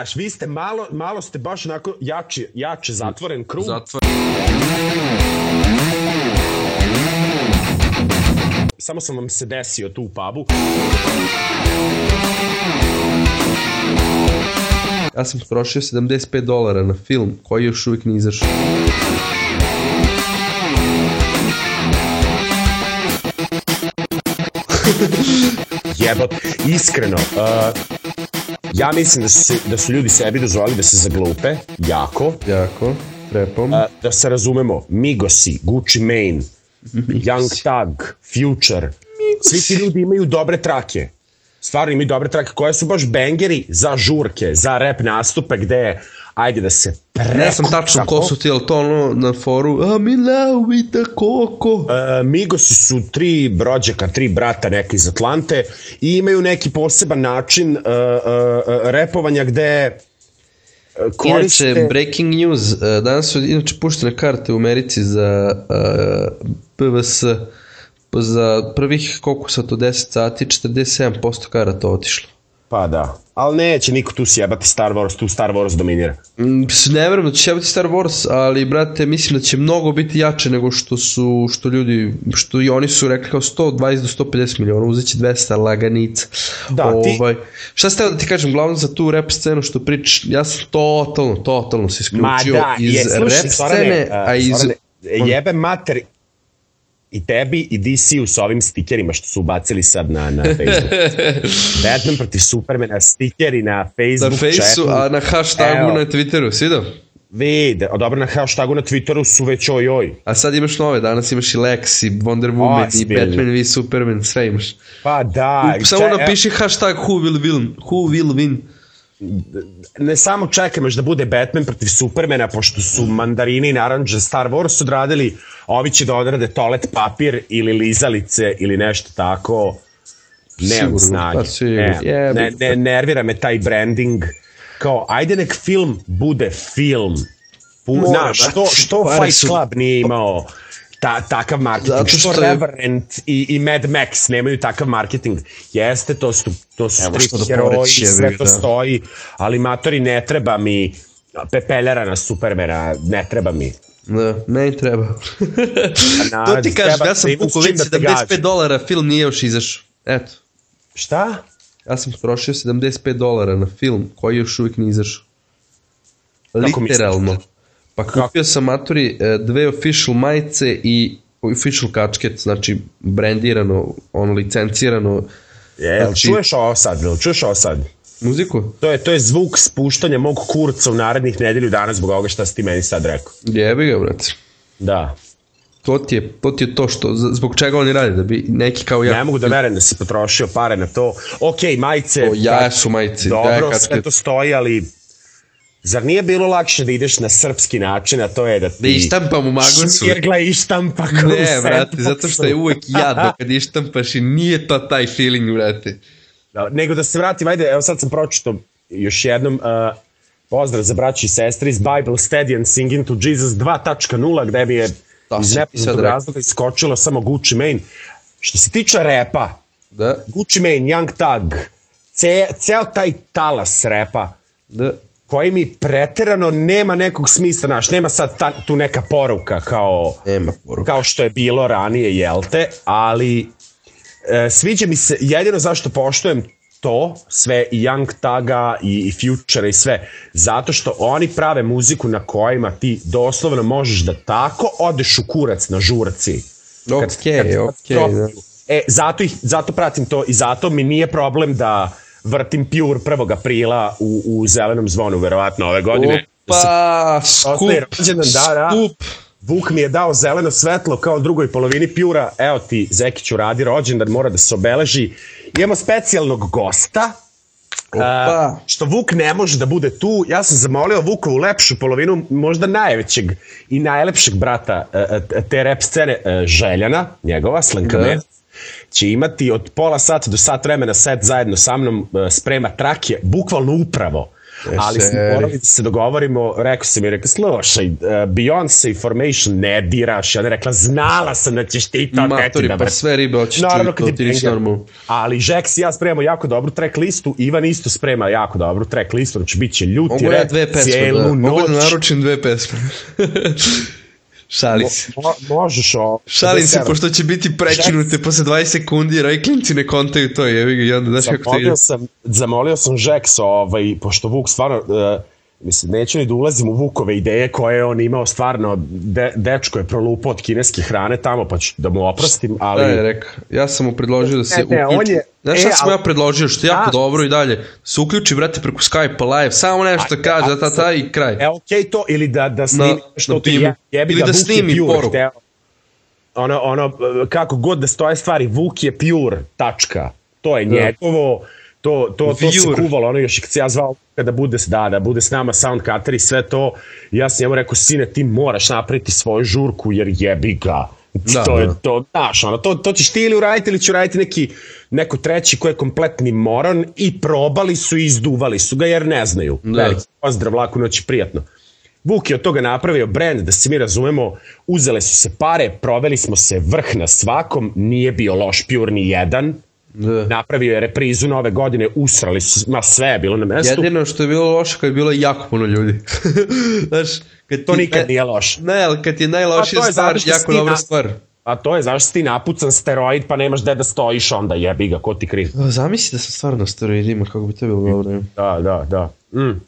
Znaš, vi ste malo, malo ste baš onako jači, jače zatvoren krug. Zatvor... Samo sam vam se desio tu u pubu. Ja sam potrošio 75 dolara na film koji još uvijek nije izašao. Jebot, iskreno. Uh, ja mislim da su, se, da su ljudi sebi dozvolili da se zaglupe, jako. Jako, repom. Uh, da se razumemo, Migosi, Gucci Mane, Young Thug, Future, svi ti ljudi imaju dobre trake. Stvarno imaju dobre trake koje su baš bangeri za žurke, za rap nastupe gde ajde da se prekuca. Ne znam tačno ko su ti, ali to ono na foru love with the Coco. Uh, Migosi su tri rođaka, tri brata neka iz Atlante i imaju neki poseban način uh, uh, uh, repovanja gde uh, koriste... Inače, breaking news, uh, danas su inače puštene karte u Americi za uh, PVS pa za prvih koliko sad to 10 sati 47% karata otišlo. Pa da, ali neće niko tu sjebati Star Wars, tu Star Wars dominira. Mm, Ne verujem da će sjebati Star Wars, ali brate, mislim da će mnogo biti jače nego što su, što ljudi, što i oni su rekli kao 120 do 150 miliona, uzet će 200 laganica. Da, ti- ovaj, Šta ste da ti kažem, glavno za tu rap scenu što pričaš, ja sam totalno, totalno se Ma isključio da, iz je, slušaj, rap scene, a, a iz... Zorane, jebe mater i tebi i DC-u sa ovim stikerima što su ubacili sad na, na Facebook. Batman protiv Supermana, stikeri na Na Facebook fejsu, chatu. a na hashtagu Evo. na Twitteru, si vidio? Vide, a dobro na hashtagu na Twitteru su već oj oj. A sad imaš nove, danas imaš i Lex, i Wonder Woman, i Ozbiljno. Batman v Superman, sve imaš. Pa da. Samo če- napiši hashtag who will win, who will win. Ne samo čekam još da bude Batman protiv Supermana, pošto su mandarini i naranđe Star Wars odradili, ovi će da odrade toalet papir ili lizalice ili nešto tako. Nemam snage. pa sigurno. Ne, ne, ne, nervira me taj branding. Kao, ajde nek film bude film. Pu, Mora, na, što, što Fight Club nije imao ta, takav marketing? Zato što, što je- Reverend i, i Mad Max nemaju takav marketing? Jeste, to su, to su Evo strip da heroji, sve to da. stoji, ali matori ne treba mi pepeljara na Supermana, ne treba mi. Da, meni treba. Na, to ti treba ja sam da već da te 75 gađa. dolara, film nije još izašao. Eto, Šta? ja sam potrošio 75 dolara na film koji još uvijek nije izašao. Literalno. Pa kupio sam maturi e, dve official majice i official kačket, znači brandirano, ono licencirano Je, Znači- čuješ ovo sad, jel čuješ ovo sad? muziku. To je, to je zvuk spuštanja mog kurca u narednih nedelju dana zbog ovoga šta si ti meni sad rekao. Jebi ga, brate. Da. To ti je to, ti je to što, zbog čega oni rade, da bi neki kao ja... Ne mogu da verujem da si potrošio pare na to. Ok, majice... O, jaja su majice, Dobro, sve to stoji, ali... Zar nije bilo lakše da ideš na srpski način, a to je da ti... Da ištampam u magosu. Šmirgla i štampa kao Ne, brate, sandboxu. zato što je uvek jadno kad ištampaš i nije to taj feeling, brate. Da, nego da se vratim, ajde, evo sad sam pročito još jednom uh, pozdrav za braći i sestre iz Bible Steady and Singing to Jesus 2.0 gde mi je Da, iz nepoznatog rekao. razloga iskočilo samo Gucci Mane. Što se tiče repa, Da, Gucci Mane, Young Thug, ce, ceo taj talas repa, da. Koji mi preterano nema nekog smisla, znaš, nema sad ta, tu neka poruka kao, Nema poruka. kao što je bilo ranije, jel te, ali e, sviđa mi se, jedino zašto poštujem to, sve i Young Taga i, i Future i sve, zato što oni prave muziku na kojima ti doslovno možeš da tako odeš u kurac na žurci. Okej, okej, da. E, zato, ih, zato pratim to i zato mi nije problem da vrtim Pure 1. aprila u, u zelenom zvonu, verovatno ove godine. Opa, skup, rođendan, da, da. skup. Vuk mi je dao zeleno svetlo kao drugoj polovini Pjura. Evo ti, Zekiću radi rođendan, mora da se obeleži. Imamo specijalnog gosta, Opa. a, što Vuk ne može da bude tu. Ja sam zamolio Vukovu lepšu polovinu, možda najvećeg i najlepšeg brata e, te rap scene, e, Željana, njegova, Slankamer. Da. Će imati od pola sata do sat vremena set zajedno sa mnom e, sprema trake, bukvalno upravo ali smo morali da se dogovorimo, rekao sam i rekao, slušaj, uh, Beyoncé Formation ne diraš, ja ne rekla, znala sam da ćeš ti to Matori, da pa sve ribe hoćeš Naravno, ti, to ti nisi normalno. Ali Jax i ja spremamo jako dobru track listu, Ivan isto sprema jako dobru track listu, znači bit će ljuti ja dve pesme, cijelu da, noć. Mogu da naručim dve pesme. Šali se. Mo, možeš o... Šalim se, pošto će biti prekinute Jax... posle 20 sekundi, jer ovi klinci ne kontaju to, jevi ga, i onda znaš kako to ide. Sam, zamolio sam Jax, ovaj, pošto Vuk stvarno, uh, Mislim, neću ni da ulazim u Vukove ideje koje je on imao stvarno, de, dečko je prolupao od kineske hrane tamo, pa ću da mu oprostim, ali... Da, je rekao, ja sam mu predložio da se ne, ne, uključi... Je... Znaš šta e, sam ali... ja predložio, što je jako da. dobro i dalje, se uključi, brate, preko Skype-a live, samo nešto A, kaže, ta, ta, ta i kraj. E, okej okay, to, ili da, da snimi na, što na ti je, jebi ili da, da snimi poruku. Hteo, ono, ono, kako god da stoje stvari, Vuk je pure, tačka. To je da. njegovo, to, to, to se kuvalo, ono još se ja zvao kada bude, da, da bude s nama sound cutter i sve to, ja sam njemu rekao, sine, ti moraš napraviti svoju žurku, jer jebi ga. Da, to je da. to, daš, ono, to, to ćeš ti ili uraditi ili će uraditi neki, neko treći koji je kompletni moron i probali su i izduvali su ga jer ne znaju. Da. Veliki pozdrav, laku noć prijatno. Vuk je od toga napravio brand, da se mi razumemo, uzele su se pare, proveli smo se vrh na svakom, nije bio loš pure ni jedan, Da. Napravio je reprizu nove godine, usrali su, ma sve je bilo na mestu. Jedino što je bilo loše kad je bilo jako puno ljudi. Znaš, kad to nikad ne, nije loše. Ne, ali kad je najlošija stvar, jako dobra stvar. A to je zašto si ti napucan steroid pa nemaš gde da stojiš onda jebi ga, ko ti kriv. Zamisli da sam stvarno steroidima, kako bi to bilo dobro. Da, da, da. Mm.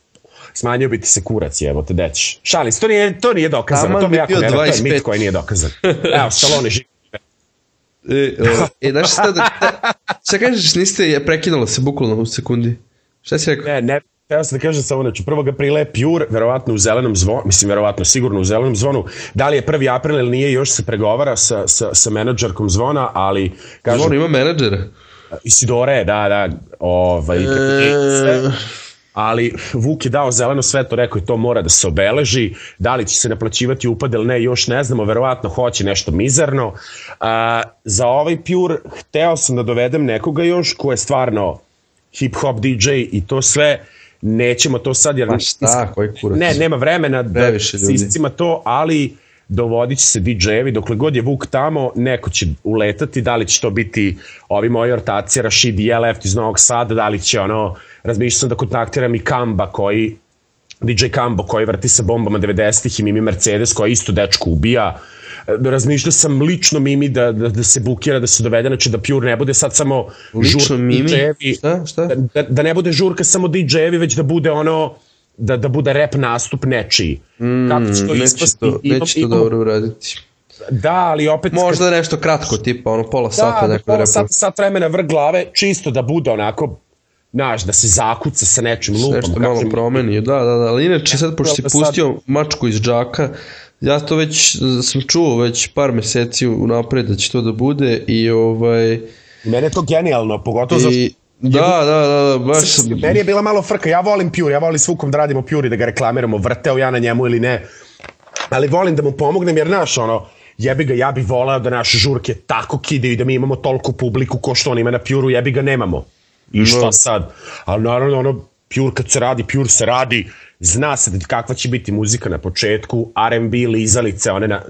Smanjio bi ti se kurac, evo te deći. Šalim, to nije, to nije dokazano, Taman to mi jako ne, to je mit koji nije dokazan. Evo, Stallone živi E, e, znaš šta da... Šta kažeš, niste je prekinulo se bukvalno u sekundi? Šta si rekao? Ne, ne, Teo sam da kažem samo, znači, 1. aprila je Pure, verovatno u zelenom zvonu, mislim, verovatno, sigurno u zelenom zvonu. Da li je 1. april ili nije, još se pregovara sa, sa, sa menadžerkom zvona, ali... Kažem, Zvon ima menadžera? Isidore, da, da, ovaj, e ali Vuk je dao zeleno sveto, rekao je to mora da se obeleži, da li će se naplaćivati upad ili ne, još ne znamo, verovatno hoće nešto mizerno. A, za ovaj Pure hteo sam da dovedem nekoga još ko je stvarno hip-hop DJ i to sve, nećemo to sad jer... Pa šta, koji kurac? Ne, nema vremena da se to, ali dovodit će se DJ-evi, dokle god je Vuk tamo, neko će uletati, da li će to biti ovi moji ortaci, Rashid i Left iz Novog Sada, da li će ono razmišljao sam da kontaktiram i Kamba koji DJ Kambo koji vrti sa bombama 90-ih i Mimi Mercedes koja isto dečku ubija. Razmišljao sam lično Mimi da, da, da se bukira, da se dovede, znači da Pure ne bude sad samo lično Mimi? DJ-evi. Šta? Šta? Da, da ne bude žurka samo DJ-evi, već da bude ono da, da bude rap nastup nečiji. Mm, Kako će to ispasti? To, neće to dobro uraditi. Da, ali opet... Možda nešto kratko, tipa ono pola da, sata. Da, pola sata, sat vremena vrh glave, čisto da bude onako znaš, da se zakuca sa nečim lupom. Nešto malo kažem, promeni, da, da, da, ali inače sad, pošto si pustio sad... mačku iz džaka, ja to već sam čuo već par meseci unapred da će to da bude i ovaj... Mene je to genijalno, pogotovo I... za Da, da, da, da, baš sam... Meni je bila malo frka, ja volim Pure, ja volim s Vukom da radimo Pure da ga reklamiramo, vrteo ja na njemu ili ne, ali volim da mu pomognem jer, znaš, ono, jebi ga, ja bih voleo da naše žurke tako kidaju i da mi imamo toliko publiku ko što on ima na Pure-u, jebi ga, nemamo. I šta no. sad? Ali naravno, ono, Pure kad se radi, Pure se radi, zna se da kakva će biti muzika na početku, R&B, lizalice, one na,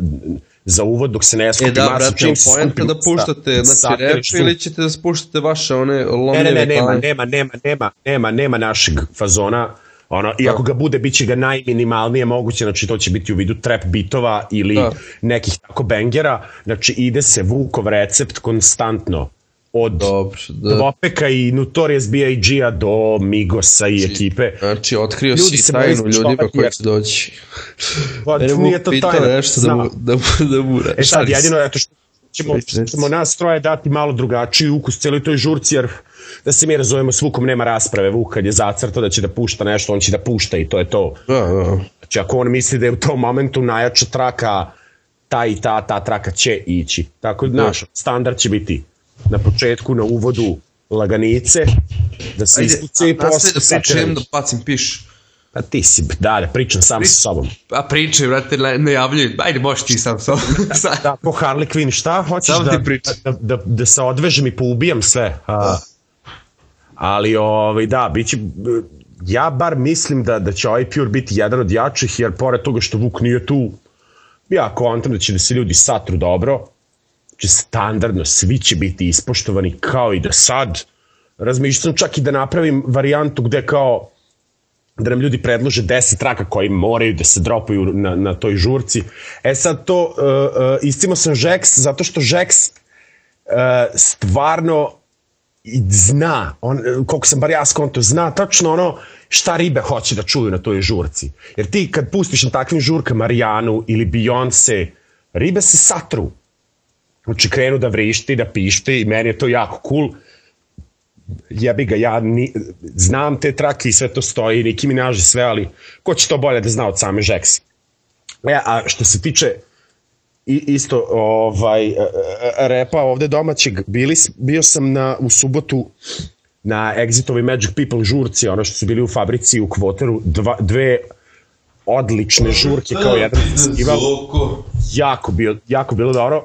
za uvod dok se ne skupi e, da, masu, brate, čim se skupi da puštate, znači rap ili ćete da spuštate vaše one lomljene ne, ne, ne, nema, nema, nema, nema, nema, nema našeg fazona, ono, i ako da. ga bude, bit će ga najminimalnije moguće, znači to će biti u vidu trap bitova ili da. nekih tako bengera, znači ide se Vukov recept konstantno, od Dobro, da. Dvopeka i Notorious B.I.G-a do Migosa i znači, ekipe. Znači, otkrio Ljudi si tajnu ljudima koji će doći. Pa, nije to tajna. nešto da mu, da mu, da mu E sad, jedino, eto što ćemo, ćemo nas troje dati malo drugačiji ukus celoj toj žurci, jer da se mi razumemo, s Vukom nema rasprave. Vuk kad je zacrto da će da pušta nešto, on će da pušta i to je to. Da, da. Znači, ako on misli da je u tom momentu najjača traka, ta i ta, ta traka će ići. Tako, da. naš standard će biti na početku, na uvodu laganice, da se ispuce i posle da pričam da pacim piš. Pa ti si, da, da pričam sam Pri, sa sobom. Pa pričaj, brate, ne javljaj, ajde, možeš ti sam sa sobom. da, da, po Harley Quinn, šta hoćeš da, da, da, da, se odvežem i poubijam sve. A, ali, ovaj, da, bit će, ja bar mislim da, da će ovaj Pure biti jedan od jačih, jer pored toga što Vuk nije tu, ja kontam da će da se ljudi satru dobro, će standardno, svi će biti ispoštovani kao i do sad. Razmišljam sam čak i da napravim varijantu gde kao da nam ljudi predlože 10 traka koji moraju da se dropuju na, na toj žurci. E sad to, uh, uh, istimo sam Žeks, zato što Žeks uh, stvarno zna, on, koliko sam bar ja skonto, zna tačno ono šta ribe hoće da čuju na toj žurci. Jer ti kad pustiš na takvim žurkama Marijanu ili Beyoncé, ribe se satru. Znači krenu da vrišti, da pišti i meni je to jako cool. Jebi ga, ja ni, znam te trake i sve to stoji, Niki mi naži sve, ali ko će to bolje da zna od same Žeks? E, a što se tiče i isto ovaj e, e, repa ovde domaćeg bili bio sam na u subotu na Exitovi Magic People žurci ono što su bili u fabrici u kvoteru dva, dve odlične žurke kao jedan festival jako bio jako bilo dobro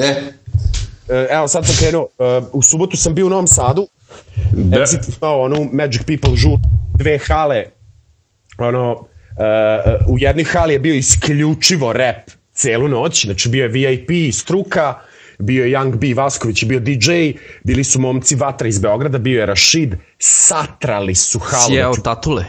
e evo sad sam krenuo u subotu sam bio u Novom Sadu da. Exit imao onu Magic People žur dve hale ono u jednoj hali je bio isključivo rap celu noć, znači bio je VIP, struka, bio je Young B. Vasković, bio DJ, bili su momci Vatra iz Beograda, bio je Rashid, satrali su halu. Sjeo znači, tatule?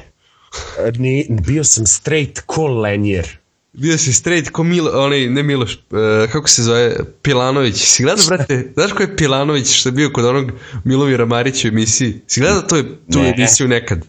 Ni, bio sam straight ko lenjer. Bio si straight ko Milo, onaj, ne Miloš, uh, kako se zove, Pilanović. Si gledao, brate, znaš ko je Pilanović što je bio kod onog Milovira Marića u emisiji? Si gledao to, tu ne. emisiju nekad?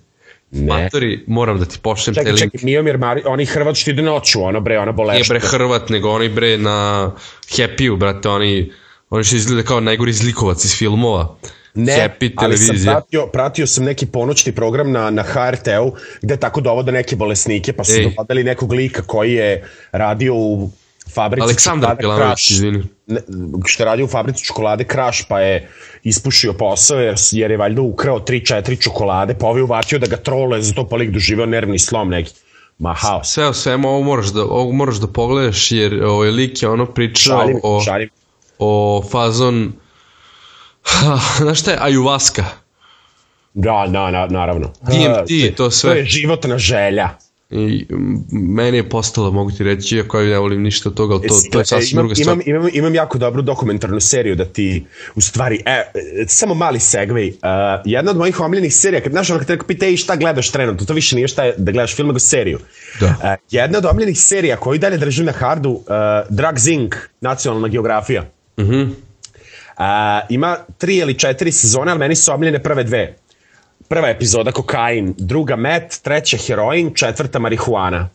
Ne. Matori, moram da ti pošljem te link. Čekaj, čekaj, Mijomir Mari, oni Hrvat što ide noću, ono bre, ona boleška. Nije bre Hrvat, nego oni bre na Happy-u, brate, oni, oni što izgleda kao najgori zlikovac iz filmova. Ne, Happy ali sam pratio, pratio sam neki ponoćni program na, na HRT-u gde tako dovode neke bolesnike, pa su Ej. dovodili nekog lika koji je radio u fabrici Aleksandar Pilanović, izvini. Što je radio u fabrici čokolade Crash, pa je ispušio posao jer, jer je valjda ukrao 3-4 čokolade, pa ovaj uvatio da ga trole, zato pa lik doživeo nervni slom neki. Ma haos. Sve o svemu ovo moraš da, ovo moraš da pogledaš jer ovaj lik je ono pričao šalim, o, šalim. o fazon znaš šta je Ajuvaska? Da, da, na, naravno. DMT, to sve. To je životna želja. I meni je postalo, mogu ti reći, iako ja ne volim ništa od toga, ali to, to je sasvim imam, druga stvar. Imam, imam, imam jako dobru dokumentarnu seriju da ti, u stvari, e, samo mali segway, uh, jedna od mojih omiljenih serija, kad znaš ono kad te pita i šta gledaš trenutno, to više nije šta je da gledaš film, nego seriju. Da. Uh, jedna od omiljenih serija koju dalje držim na hardu, uh, Drugs Inc., nacionalna geografija. Mhm. Uh -huh. Uh, ima tri ili četiri sezone, ali meni su omiljene prve dve prva epizoda kokain, druga met, treća heroin, četvrta marihuana.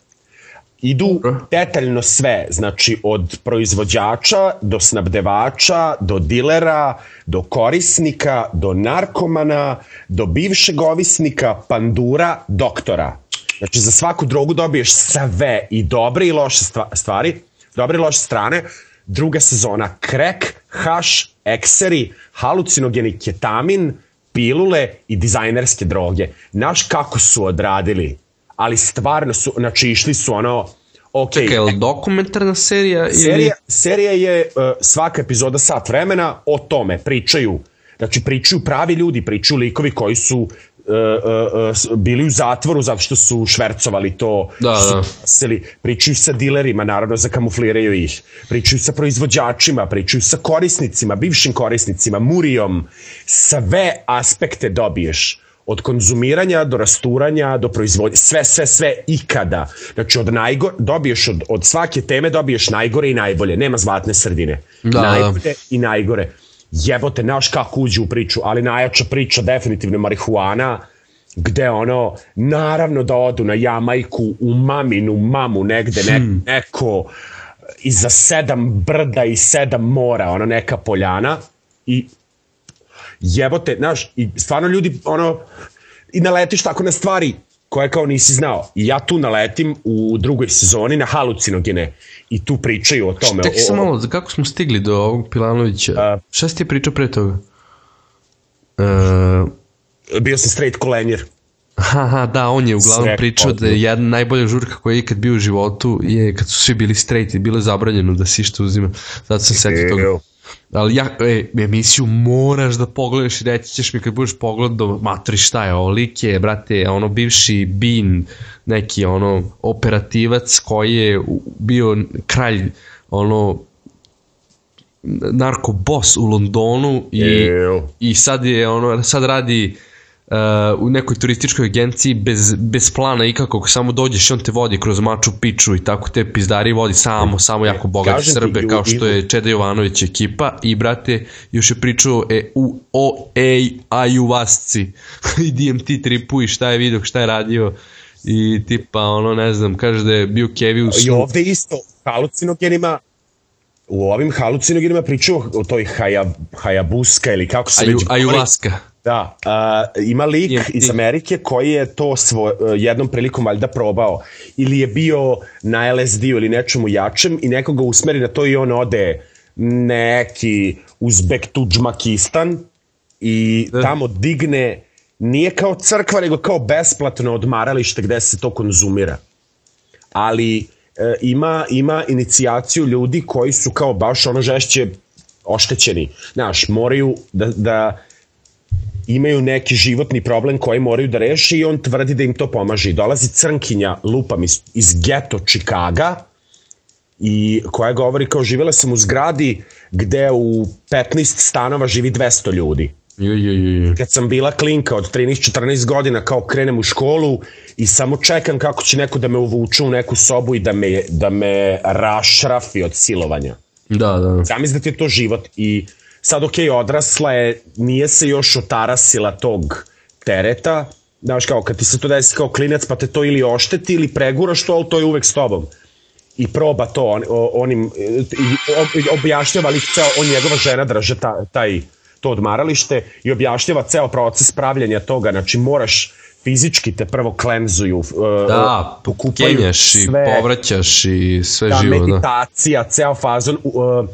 Idu detaljno sve, znači od proizvođača do snabdevača, do dilera, do korisnika, do narkomana, do bivšeg ovisnika, pandura, doktora. Znači za svaku drogu dobiješ sve i dobre i loše stvari, dobre i loše strane. Druga sezona krek, haš, ekseri, halucinogeni ketamin, pilule i dizajnerske droge. Znaš kako su odradili, ali stvarno su, znači išli su ono, ok. Čekaj, je li dokumentarna serija? Ili... Serija, serija je uh, svaka epizoda sat vremena o tome, pričaju, znači pričaju pravi ljudi, pričaju likovi koji su uh, uh, bili u zatvoru zato što su švercovali to, da, da. Seli, pričaju sa dilerima, naravno zakamufliraju ih, pričaju sa proizvođačima, pričaju sa korisnicima, bivšim korisnicima, murijom, sve aspekte dobiješ od konzumiranja do rasturanja do proizvodnje, sve, sve, sve ikada. Znači od najgore, dobiješ od, od svake teme dobiješ najgore i najbolje, nema zlatne sredine. Da, da. najbolje i najgore jebote, znaš kako uđe u priču, ali najjača priča definitivno marihuana, gde ono, naravno da odu na Jamajku, u maminu mamu negde, ne, hmm. neko iza sedam brda i sedam mora, ono neka poljana i jebote, znaš, i stvarno ljudi, ono, i naletiš tako na stvari koje kao nisi znao. I ja tu naletim u drugoj sezoni na halucinogene i tu pričaju o tome. Čekaj samo malo, kako smo stigli do ovog Pilanovića? Uh, Šta si ti pričao pre toga? Uh, bio sam straight kolenjer. Aha, da, on je uglavnom Sve pričao da je jedna najbolja žurka koja je ikad bio u životu je kad su svi bili straight i bilo je zabranjeno da se što uzima. Zato sam setio toga. Ali ja, e, emisiju moraš da pogledaš i reći ćeš mi kad budeš pogledao, matri šta je, ovo lik je, brate, ono bivši Bean, neki ono operativac koji je bio kralj, ono, narko boss u Londonu i, i sad je ono, sad radi uh, u nekoj turističkoj agenciji bez, bez plana ikakog, samo dođeš i on te vodi kroz Machu Picchu i tako te pizdari vodi samo, samo jako bogati Kažem ti, Srbe i u- kao i što je Čeda Jovanović ekipa i brate još je pričao e, u, o ej, ajuvasci i DMT tripu i šta je vidio, šta je radio. I tipa ono ne znam, kaže da je bio Kevi u I snu. ovde isto, halucinogenima, u ovim halucinogenima pričaju o toj haja, hajabuska ili kako se Aju, već ajuvaska Da, a, ima lik DMT. iz Amerike koji je to svo, jednom prilikom valjda probao ili je bio na LSD-u ili nečemu jačem i nekoga usmeri na to i on ode neki Uzbek Tudžmakistan i Da. tamo digne nije kao crkva nego kao besplatno odmaralište gde se to konzumira ali e, ima, ima inicijaciju ljudi koji su kao baš ono žešće oštećeni. Znaš, moraju da, da imaju neki životni problem koji moraju da reše i on tvrdi da im to pomaže. I dolazi crnkinja, lupam, iz, iz geto Čikaga i koja govori kao živjela sam u zgradi gde u 15 stanova živi 200 ljudi ju, ju, ju, ju. kad sam bila klinka od 13-14 godina kao krenem u školu i samo čekam kako će neko da me uvuče u neku sobu i da me, da me rašrafi od silovanja. da, da Zamisli da ti je to život i sad ok, odrasla je, nije se još otarasila tog tereta, znaš kao kad ti se to desi kao klinac pa te to ili ošteti ili preguraš to, ali to je uvek s tobom. I proba to on, onim objašnjava lik ceo, on njegova žena drže ta, taj to odmaralište i objašnjava ceo proces pravljenja toga, znači moraš fizički te prvo klenzuju, e, Da, kenjaš i sve, povraćaš i sve da, živo, da. meditacija, ceo fazon, uh,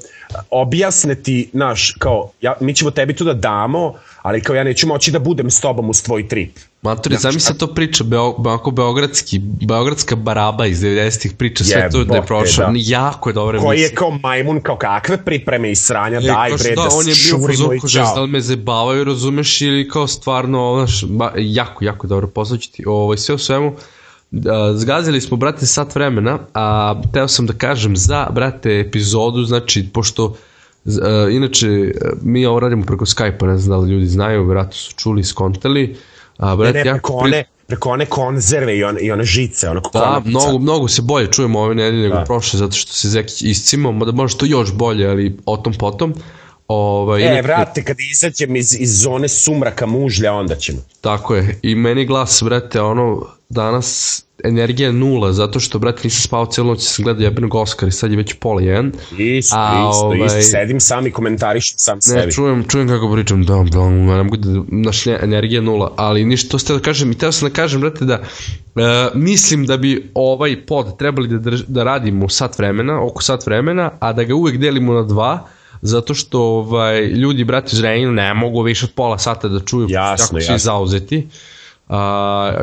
objasne ti, znaš, kao, ja, mi ćemo tebi to da damo, ali kao ja neću moći da budem s tobom uz tvoj trip. Maturi, zamisli sad to priča, Beo, beogradski, beogradska baraba iz 90-ih priča sve to da je prošao. da. Jako je dobra Koji je kao majmun, kao kakve pripreme i sranja, E, daj bre, da, da, on je bio i ko žez, da li me zabavaju, razumeš, ili kao stvarno, znaš, ba, jako, jako dobro poslući ti. Ovaj, sve u svemu, a, zgazili smo, brate, sat vremena, a teo sam da kažem za, brate, epizodu, znači, pošto a, inače, a, mi ovo radimo preko Skype-a, ne znam da li ljudi znaju, vjerojatno su čuli, skontali, a, Ne, brate, ne, jako preko pri- one, preko one konzerve i one, i one žice, ono Da, konopica. mnogo, mnogo se bolje čujemo ove nedelje nego Da. prošle, zato što se Zekić iscimao, mada može to još bolje, ali o tom potom. Ovaj, E, inače- vrate, kad izađem iz, iz zone sumraka mužlja, onda ćemo. Tako je. I meni glas, brate, ono, danas energija je nula, zato što, brate, nisam spao cijelu noć, sam gledao jebenog Oscar i sad je već pola jedan. Isto, A, isto, ovaj- isto, sedim sam i komentarišem sam Ne, sebi. čujem, čujem kako pričam, da, da, ne mogu da, naš ne, energija je nula, ali ništa, to ste da kažem, i teo sam da kažem, brate, da e, mislim da bi ovaj pod trebali da, drž, da radimo sat vremena, oko sat vremena, a da ga uvek delimo na dva, zato što ovaj, ljudi, brate, iz ne mogu više od pola sata da čuju Jasno, kako svi jasno. zauzeti. A,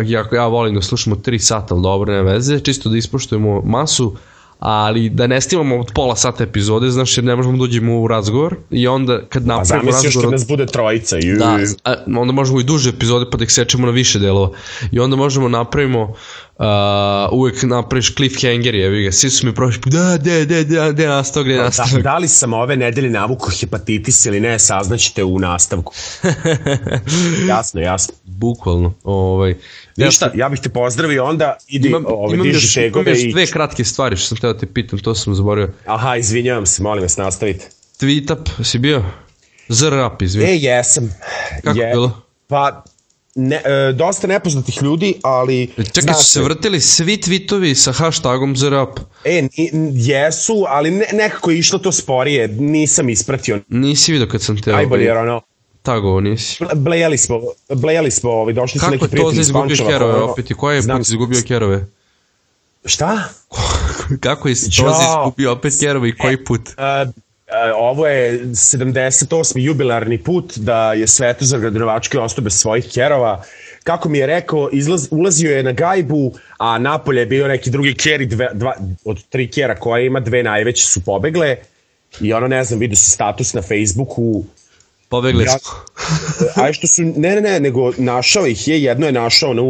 ja, ja volim da slušamo 3 sata, ali dobro, ne veze, čisto da ispoštujemo masu, ali da ne snimamo od pola sata epizode, znaš, jer ne možemo da uđemo u razgovor i onda kad A napravimo zamisli još kad razgovor... nas bude trojica. Ju, Da, a, onda možemo i duže epizode pa da ih sečemo na više delova. I onda možemo napravimo uh, uvek napraviš cliffhanger jevi ga. Svi su mi prošli put, da, da, da, da, da, nastavak, gde je Da, nastavak. da li sam ove nedelje navuku hepatitis ili ne, saznaćete u nastavku. jasno, jasno. Bukvalno. Ovaj, Ništa, ja bih te pozdravio onda, idi imam, ove, imam, diži još, imam tegove još i... dve kratke stvari što sam teo da te pitam, to sam zaboravio. Aha, izvinjavam se, molim vas, nastavite. Tweetup, si bio? ZRAP, izvini. E, jesam. Kako je bilo? Pa, ne, e, dosta nepoznatih ljudi, ali... Čekaj, su se vrtili svi tweetovi sa hashtagom ZRAP. E, ni, n- jesu, ali ne, nekako je išlo to sporije, nisam ispratio Nisi vidio kad sam te najbolje, jer ovaj, ono, tagovao, nisi. blejali smo, blejali smo, ovaj, došli su Kako neki je to za prijatelji iz izgubio kerove ono, opet i koji je znam- put izgubio kerove? Šta? Kako je. Tozi izgubio opet kerove i koji put? Uh, uh, ovo je 78. jubilarni put da je Svetozar Gradonovački ostao bez svojih kerova. Kako mi je rekao, izlaz, ulazio je na gajbu, a napolje je bio neki drugi ker i dve, dva, od tri kera koje ima, dve najveće su pobegle I ono, ne znam, vidio si status na Facebooku, Pobegli Ja- smo. a što su, ne, ne, ne, nego našao ih je, jedno je našao na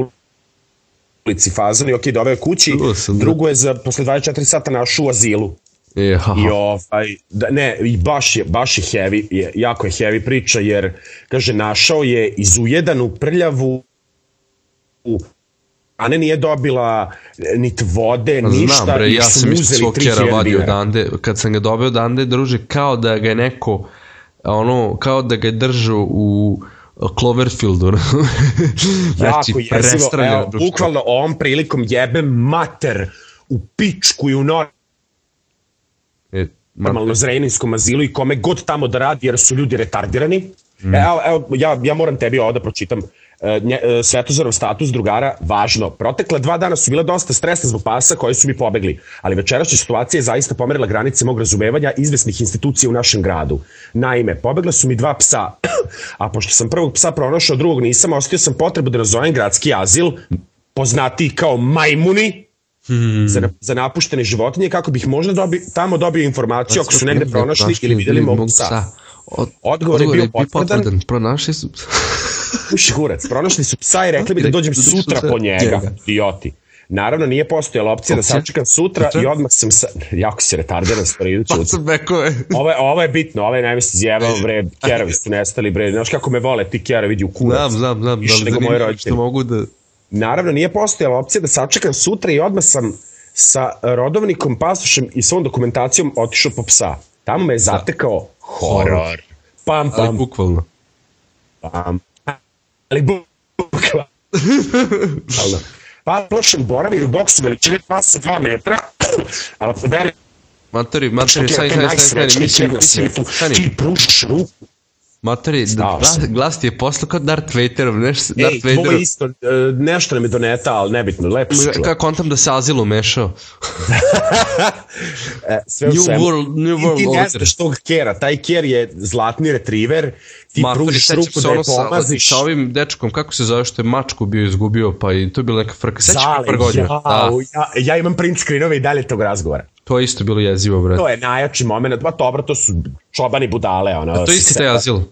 ulici Fazan i ok, doveo kući, drugo je za, posle 24 sata našao u azilu. E, haha. I ovaj, da, ne, i baš je, baš je heavy, je, jako je heavy priča, jer, kaže, našao je izujedanu prljavu a ne nije dobila e, nit vode, ništa, Znam bre, ja sam isto uzeli svog 3000 kjera vadio odande, kad sam ga dobio odande, druže, kao da ga je neko, ono, kao da ga je držao u Cloverfieldu. znači, jako jezivo, evo, bukvalno ovom prilikom jebem mater u pičku i u nor E, ma- normalno zreninskom azilu i kome god tamo da radi jer su ljudi retardirani. Mm. Evo, evo ja, ja moram tebi ovo da pročitam. E, nje, e, Svetozarov status drugara, važno. Protekle dva dana su bila dosta stresna zbog pasa koji su mi pobegli, ali večerašnja situacija je zaista pomerila granice mog razumevanja izvesnih institucija u našem gradu. Naime, pobegla su mi dva psa, a pošto sam prvog psa pronašao, drugog nisam, osetio sam potrebu da nazovem gradski azil, poznati kao majmuni, za, na- za napuštene životinje kako bih možda dobi, tamo dobio informaciju ako su negde pronašli ili videli mog psa. Od, Odgovor je bio potvrdan. Pronašli su Uši kurac, pronašli su psa i rekli mi da dođem Rekli su sutra se- po njega, idioti. Naravno, nije postojala opcija da sačekam sutra i odmah sam sa... Jako si retardiran, stvari, idu Pa sam rekao je. Ovo je, ovo je bitno, ovo je najmisli zjebao, bre, kerovi su nestali, bre, znaš kako me vole ti kerovi, vidi u kurac. Znam, znam, znam. Više da, nego moji roditelji. Što mogu da... Naravno, nije postojala opcija da sačekam sutra i odmah sam sa rodovnikom, pasošem i svom dokumentacijom otišao po psa. Tamo me je zatekao horor. Pam, Ali pam, bukvalno. pam. Ali bukvalno. Pa prošlom boravi u boksu veličine pasa 2 metra, ali poderi Matori, matori, stani, stani, stani, stani, mislim, stani. Ti pružiš ruku. Matori, da, glas, glas ti je postao kao Darth Vaderov, neš, Ej, Darth tvoj Vaderov. isto, e, nešto nam je doneta, ali nebitno, lepo se čuva. Kako kontam da se Azil umešao? E, sve u New svemu. World- New I World ti ne znaš tog kera, taj ker je zlatni retriver, ti Matori, pružiš sećam ruku da je ono sa, pomaziš. sa ovim dečkom, kako se zove što je mačku bio izgubio, pa i to je bila neka frka. Sećaš Zale, ja, Da, ja, ja imam print screenove i dalje tog razgovora. To je isto bilo jezivo, brate. To je najjači moment, pa dobro, to su čobani budale. Ono, A to je isti taj Azil. Uh,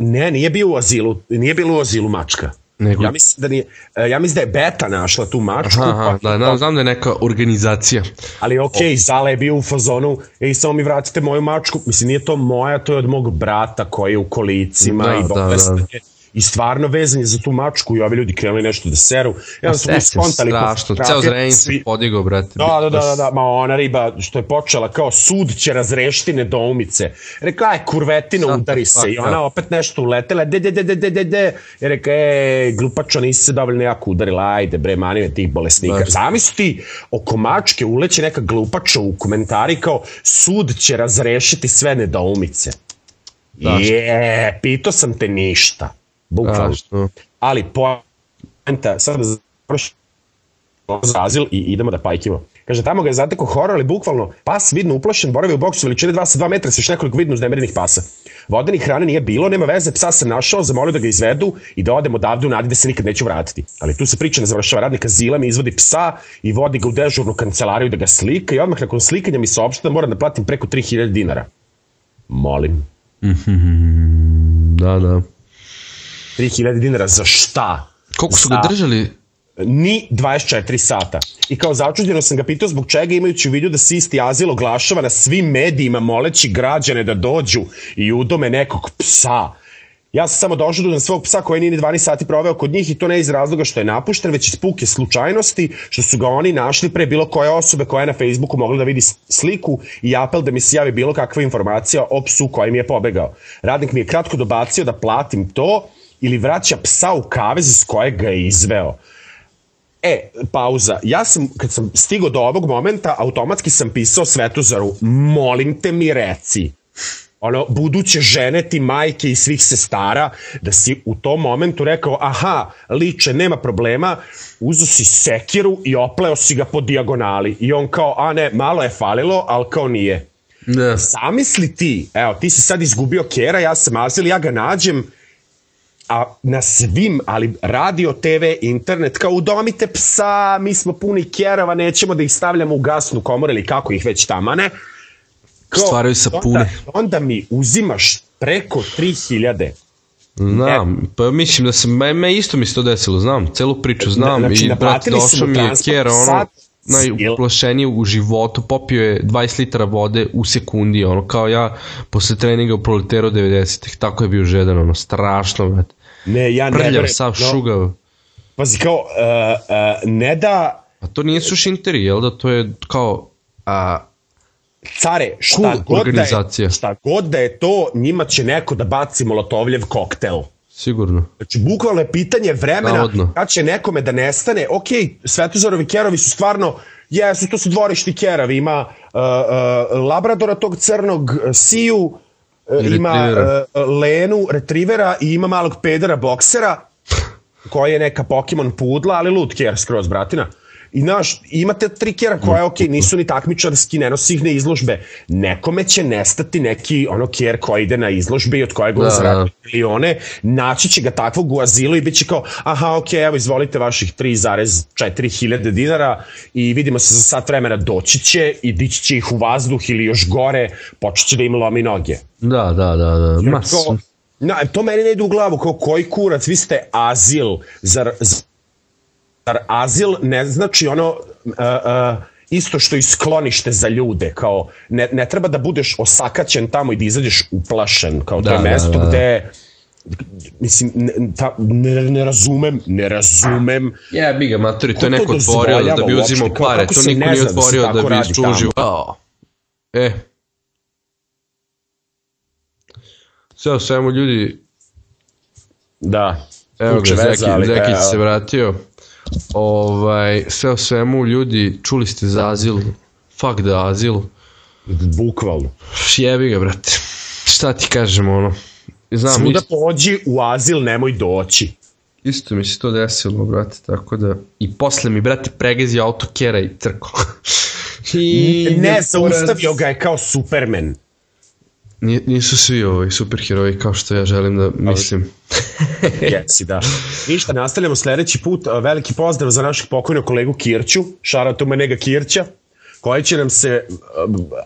ne, nije bio u azilu, nije bilo u azilu mačka. Nego- Ja mislim da nije, uh, ja mislim da je Beta našla tu mačku, Aha, aha, pa, da, da, znam da je neka organizacija. ali okej, Zala je bio u fazonu, ej, samo mi vratite moju mačku, mislim, nije to moja, to je od mog brata koji je u kolicima Da, i da, bolestan da. je. I stvarno vezan je za tu mačku i ovi ljudi krenuli nešto da seru. Ja mu Sve se spontali kod strašno, ceo zrenj se podigao, brate. Da, da, da, da, da, ma ona riba što je počela kao sud će razrešiti nedoumice. Rekla je kurvetina Sad, udari se i ona da. opet nešto uletela, de, de, de, de, de, de, de. I rekla, e, glupačo, nisi se dovoljno jako udarila, ajde bre, mani me tih bolesnika. Baš. Zamisli oko mačke uleće neka glupača u komentari kao sud će razrešiti sve nedoumice. Da. Je, pitao sam te ništa. Bukvalno. Ali poenta, sad da azil i idemo da pajkimo. Kaže, tamo ga je zatekao horor, ali bukvalno pas vidno uplašen, boravi u boksu veličine 2 sa 2 metra sa još nekoliko vidno uznemerenih pasa. Vodenih hrane nije bilo, nema veze, psa sam našao, zamolio da ga izvedu i da odem odavde u nadi da se nikad neću vratiti. Ali tu se priča ne završava, radnik azila mi izvodi psa i vodi ga u dežurnu kancelariju da ga slika i odmah nakon slikanja mi saopšta da moram da platim preko 3000 dinara. Molim. Da, da. 3000 dinara za šta? Koliko su ga držali? ni 24 sata. I kao začuđeno sam ga pitao zbog čega imajući u vidu da se isti azil oglašava na svim medijima moleći građane da dođu i udome nekog psa. Ja sam samo došao do svog psa koji nije ni 12 sati proveo kod njih i to ne iz razloga što je napušten, već iz puke slučajnosti, što su ga oni našli pre bilo koje osobe koja je na Facebooku mogla da vidi sliku i apel da mi se javi bilo kakva informacija o psu koji mi je pobegao. Radnik mi je kratko dobacio da platim to ili vraća psa u kavez iz kojeg ga je izveo. E, pauza. Ja sam, kad sam stigao do ovog momenta, automatski sam pisao Svetozaru, molim te mi reci, ono, buduće žene ti majke i svih sestara, da si u tom momentu rekao, aha, liče, nema problema, uzo si sekiru i opleo si ga po dijagonali. I on kao, a ne, malo je falilo, ali kao nije. Da. Zamisli ti, evo, ti si sad izgubio kera, ja sam azil, ja ga nađem, a na svim, ali radio, TV, internet, kao udomite psa, mi smo puni kerova, nećemo da ih stavljamo u gasnu komoru ili kako ih već tamane. Kao, Stvaraju sapune. Onda, onda mi uzimaš preko 3000 Znam, pa mislim da se, me, me isto mi se to desilo, znam, celu priču znam Znači, i brat došao mi je kjera, ono, sad, najuplošeniji u životu, popio je 20 litara vode u sekundi, ono, kao ja posle treninga u Proletaru 90-ih, tako je bio žedan, ono, strašno, brat. Ne, ja ne Prljav, sav no, šugav. Pazi, kao, uh, uh, ne da A to nije sušinteri, jel da, to je kao, a, care, šta, Cool god da, organizacija. je, šta god da je to, njima će neko da baci molotovljev koktel. sigurno. Znači, bukvalno je pitanje vremena Navodno. kad će nekome da nestane. Ok, Svetozarovi kerovi su stvarno, jesu, to su dvorišti keravi. Ima uh, uh, Labradora tog crnog, uh, Siju, uh, I ima uh, Lenu, Retrivera i ima malog pedera boksera koji je neka Pokemon pudla, ali lud ker skroz, bratina. I znaš, imate tri kjera koja, ok, nisu ni takmičarski, ne nosi ih na izložbe. Nekome će nestati neki ono kjer koji ide na izložbe i od kojeg on Da, da. milione, naći će ga takvog u azilu i bit će kao, aha, ok, evo, izvolite vaših 3,4 hiljade dinara i vidimo se za sat vremena doći će i dići će ih u vazduh ili još gore, počet će da im lomi noge. Da, da, da, da, ma, Kao, na, to meni ne ide u glavu, kao koji kurac, vi ste azil, zar azil ne znači ono, uh, uh, isto što i sklonište za ljude, kao ne, ne treba da budeš osakaćen tamo i da izađeš uplašen, kao to Da, je da, mesto da, da. gde mislim, ne, ta, ne, ne razumem, ne razumem Ja, bi ga, matori, to je to neko otvorio da bi uopšte? uzimao pare, to niko nije da otvorio da tako bi služio. E. Sve o svemu ljudi, da. evo ga, Zeki, evo. se vratio. Ovaj, sve o svemu ljudi, čuli ste za azil, fuck da azil, Bukvalno. jebi ga, brate. Šta ti kažem, ono, znam, Svuda isto, pođi u azil, nemoj doći. isto mi se to desilo, brate, tako da, i posle mi, brate, pregazio auto kera i trko. I Ne, zaustavio ga je kao Superman. Nisu svi ovaj superheroji kao što ja želim da mislim. Jesi, da. Ništa, nastavljamo sledeći put. Veliki pozdrav za našeg pokojnog kolegu Kirću, šaratu Menega Kirća, koji će nam se,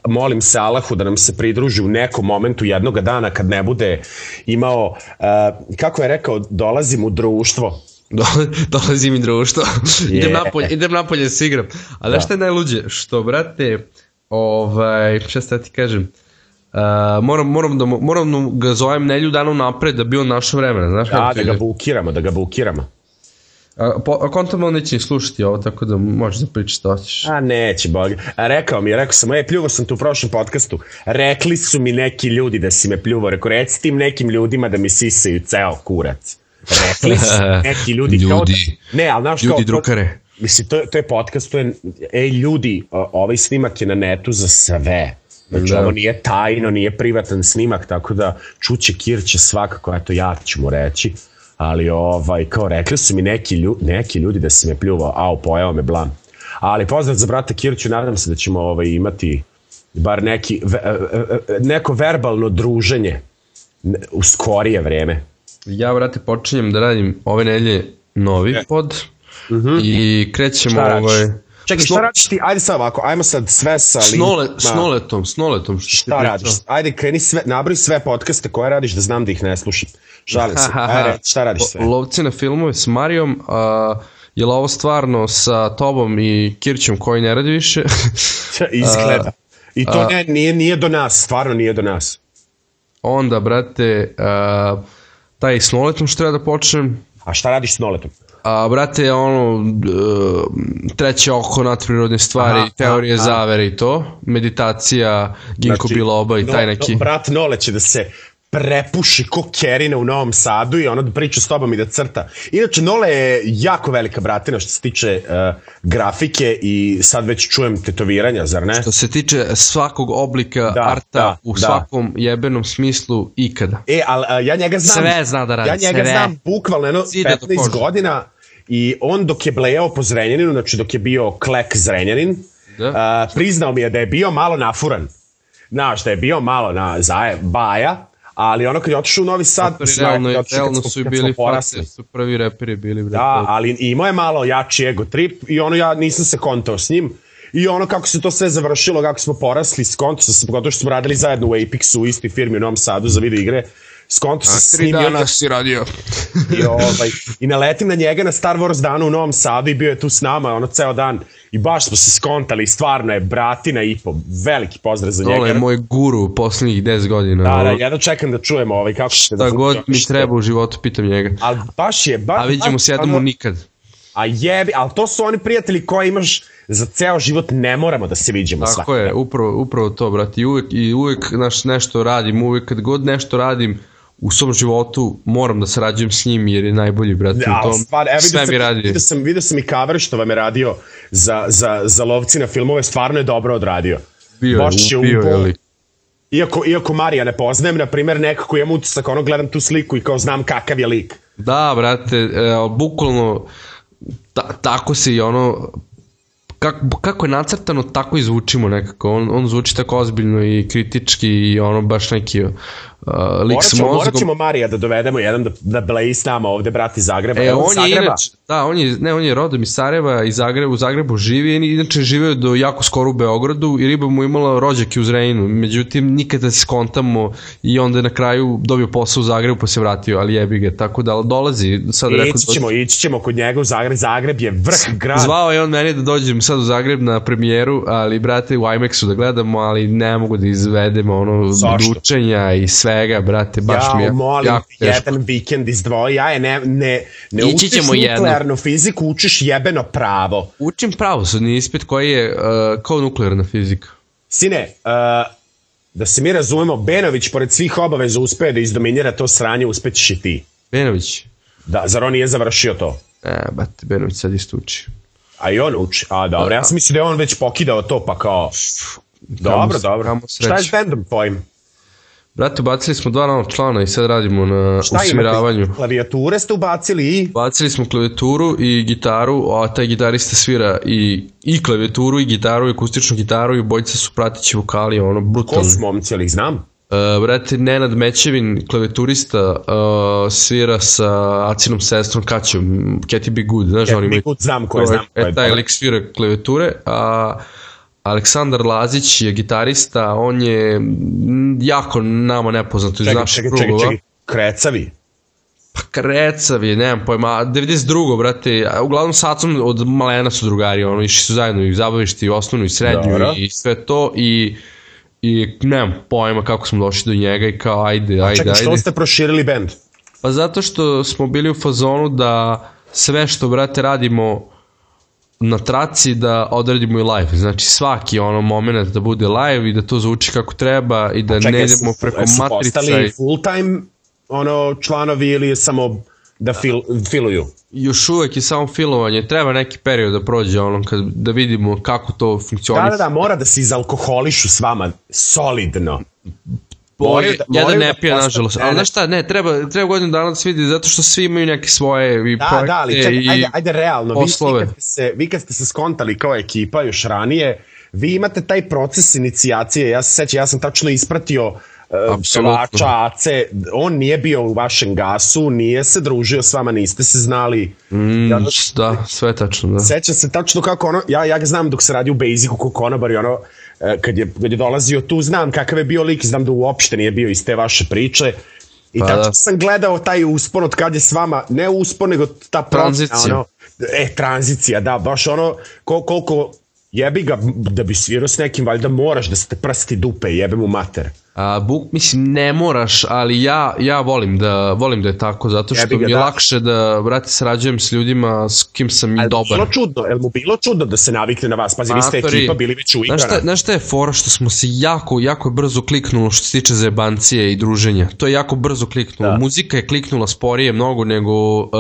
molim se Allahu da nam se pridruži u nekom momentu jednoga dana kad ne bude imao, kako je rekao, dolazim u društvo. Dole, dolazi mi društvo. idem Je. napolje, idem napolje da se igram. A znaš šta je najluđe? Što, brate, ovaj, šta ti kažem, Uh, moram, moram, da, moram da ga zovem nelju dana napred da bi on našao vremena, znaš Da, da ti ga bukiramo, da ga bukiramo. A, po, a kontam on neće slušati ovo, tako da možeš da pričaš što hoćeš. A neće, bog. A rekao mi rekao sam, ej, pljuvo sam tu u prošlom podcastu. Rekli su mi neki ljudi da si me pljuvo. Rekao, reci tim nekim ljudima da mi sisaju ceo kurac. Rekli su neki ljudi. Kao da, Ljudi. ne, ali znaš Ljudi kao, to- drukare. Mislim, to, to je podcast, to je, ej ljudi, ovaj snimak je na netu za sve. Znači, Da. ovo nije tajno, nije privatan snimak, tako da čuće Kirće svakako, eto ja ću mu reći, ali ovaj, kao rekli su mi neki, lju, neki ljudi da si me pljuvao, au, pojao me blam. Ali pozdrav za brata Kirću, nadam se da ćemo ovaj, imati bar neki, ve, e, e, e, neko verbalno druženje u skorije vreme. Ja, brate, počinjem da radim ove nelje novi pod i krećemo E. Mhm. Šta radiš? ovaj... Čekaj, šta radiš ti? Ajde sad ovako, ajmo sad sve sa S, nole, linkima. s noletom, s noletom. Što Šta radiš? Ajde, kreni sve, nabroj sve podcaste koje radiš da znam da ih ne slušam. Šalim se. Ajde, šta radiš sve? Lovci na filmove s Marijom, a, je li ovo stvarno sa tobom i Kirćom koji ne radi više? Izgleda. I to ne, nije, nije do nas, stvarno nije do nas. Onda, brate, a, taj s noletom što treba da počnem, A šta radiš s Noletom? A, brate, ono, e, treće oko nadprirodne stvari, Aha, teorije aha. zavere i to, meditacija, Ginko Biloba i taj neki. No, brat Nole će da se prepuši ko Kerina u Novom Sadu i ono da priča s tobom i da crta. Inače, Nole je jako velika bratina što se tiče uh, grafike i sad već čujem tetoviranja, zar ne? Što se tiče svakog oblika Da, arta da, u da. svakom jebenom smislu ikada. E, ali a, ja njega znam... Sve zna da radi, Ja njega sve. znam bukvalno jedno Side do 15 kože. godina i on dok je blejao po Zrenjaninu, znači dok je bio klek Zrenjanin, Da. a, priznao mi je da je bio malo nafuran. Znaš, da je bio malo na zaje, baja, ali ono kad je otišao u Novi Sad, Zato mislim, realno, kad je kad realno smo- su i bili fate, su prvi reperi bili. Da, ali imao je malo jači ego trip i ono ja nisam se kontao s njim i ono kako se to sve završilo, kako smo porasli, skonto se, pogotovo što smo radili zajedno u Apexu u istoj firmi u Novom Sadu za video igre, skonto se s njim i, ona, si radio. i, ovaj, i naletim na njega na Star Wars danu u Novom Sadu i bio je tu s nama ono ceo dan i baš smo se skontali, stvarno je bratina i po, veliki pozdrav za njega. Ovo je moj guru poslednjih 10 godina. Da, da, jedno čekam da čujemo ovaj, kako se Šta god mi treba u životu, pitam njega. Ali baš je, baš, A vidimo se jednom ono- nikad. A jebi, ali to su oni prijatelji koji imaš za ceo život, ne moramo da se viđemo svaki Tako je, upravo, upravo to, brate. I uvek, i uvek naš, nešto radim, uvek kad god nešto radim u svom životu, moram da sarađujem s njim jer je najbolji, brate. Da, u tom, stvar, evo sve mi radi. vidio sam, vidio sam i cover što vam je radio za, za, za lovci na filmove, stvarno je dobro odradio. Bio Baš je bio je, ali... Iako, iako Marija ne poznajem, na primjer, nekako imam utisak, ono, gledam tu sliku i kao znam kakav je lik. Da, brate, e, bukvalno ta, tako se i ono kako, kako je nacrtano, tako i zvučimo nekako. On, on zvuči tako ozbiljno i kritički i ono baš neki uh, lik s morat mozgom. ćemo Marija da dovedemo jedan da, da bleji s nama ovde, brat iz Zagreba. E, on je Zagreba. inače, da, on je, ne, on je rodom iz Sarajeva i Zagreba, u Zagrebu živi, i inače živeo do jako skoro u Beogradu i Riba mu imala rođake u Zrenjinu, međutim nikada se skontamo i onda je na kraju dobio posao u Zagrebu pa se vratio, ali jebi ga, tako da dolazi, sad rekao Ići ćemo, ići ćemo kod njega u Zagreb. Zagreb je vrh grad. Zvao je on meni da dođem sad u Zagreb na premijeru, ali brate u IMAX-u da gledamo, ali ne mogu da izvedemo ono Zašto? dučenja i svega, brate, baš mi je ja, molim, jako teško. jedan vikend izdvoji, ja je ne, ne, ne Ići učiš ćemo jedno. nuklearnu fiziku, učiš jebeno pravo. Učim pravosudni ispit koji je uh, kao nuklearna fizika. Sine, uh, da se mi razumemo, Benović pored svih obaveza uspe da izdominira to sranje, uspećeš i ti. Benović. Da, zar on nije završio to? E, bate, Benović sad isto uči. A i on uči. A, dobro, ja sam mislio da je on već pokidao to, pa kao... Dobro, dobro. Šta je s bendom tvojim? Brate, bacili smo dva novog člana i sad radimo na Šta usmiravanju. imate? Klavijature ste ubacili i... Bacili smo klavijaturu i gitaru, a taj gitarista svira i, i klavijaturu i gitaru i akustičnu gitaru i obojica su pratići vokali, ono, Ko brutalno. su momci, ali ih znam? Uh, brate, Nenad Mećevin, klavijaturista, uh, svira sa Acinom sestrom Kaćom, Cathy Be Good, znaš, oni Be. Good, znam ko je, znam ko je, E, taj lik svira klavijature, a Aleksandar Lazić je gitarista, on je jako nama nepoznato iz naših čekaj, čekaj, krugova. čekaj. Krecavi. Pa krecav je, nemam pojma, a 92. brate, uglavnom sa Acom od malena su drugari, ono, išli su zajedno i zabavišti, i osnovnu i srednju Dobro. i sve to i i nemam pojma kako smo došli do njega i kao ajde, ajde, Čekaj, što ajde. ste proširili bend? Pa zato što smo bili u fazonu da sve što, brate, radimo na traci da odradimo i live. Znači svaki ono moment da bude live i da to zvuči kako treba i da Čekaj, ne idemo preko jesu matrica. postali I, full time ono članovi ili je samo da fil, filuju? još uvek je samo filovanje. Treba neki period da prođe ono kad, da vidimo kako to Da, funkcioniše. da, da, mora da se izalkoholišu s vama solidno. Moraju da- jedan ne da pije, nažalost. Ali znaš šta, ne, treba, treba godinu dana da se vidi, zato što svi imaju neke svoje i Da, da, ali čekaj, i ajde, ajde realno, vi, vi, poslove. kad se, vi kad ste se skontali kao ekipa još ranije, vi imate taj proces inicijacije, ja se sećam, ja sam tačno ispratio uh, pevača Ace, on nije bio u vašem gasu, nije se družio s vama, niste se znali. Mm, Ja, da, sve tačno, da. Sećam se tačno kako ono, ja, ja ga znam dok se radi u Basicu ko konobar i ono, kad je, kad je dolazio tu, znam kakav je bio lik, znam da uopšte nije bio iz te vaše priče. I Pa tačno da. sam gledao taj uspon od kad je s vama, ne uspon, nego ta Tranzicija. Ono, e, tranzicija, da, baš ono, kol, koliko jebi ga, da bi svirao s nekim, valjda moraš da ste prsti dupe, jebe mu mater. A, buk, mislim, ne moraš, ali ja, ja volim, da, volim da je tako, zato što ga, mi je da. lakše da, brate, sarađujem s ljudima s kim sam i dobar. Bilo čudno, jel mu bilo čudno da se navikne na vas? Pazi, vi ste Matori, ekipa, bili već u Znaš šta, znaš šta je fora što smo se jako, jako brzo kliknulo što se tiče zajebancije i druženja. To je jako brzo kliknulo. Da. Muzika je kliknula sporije mnogo nego uh,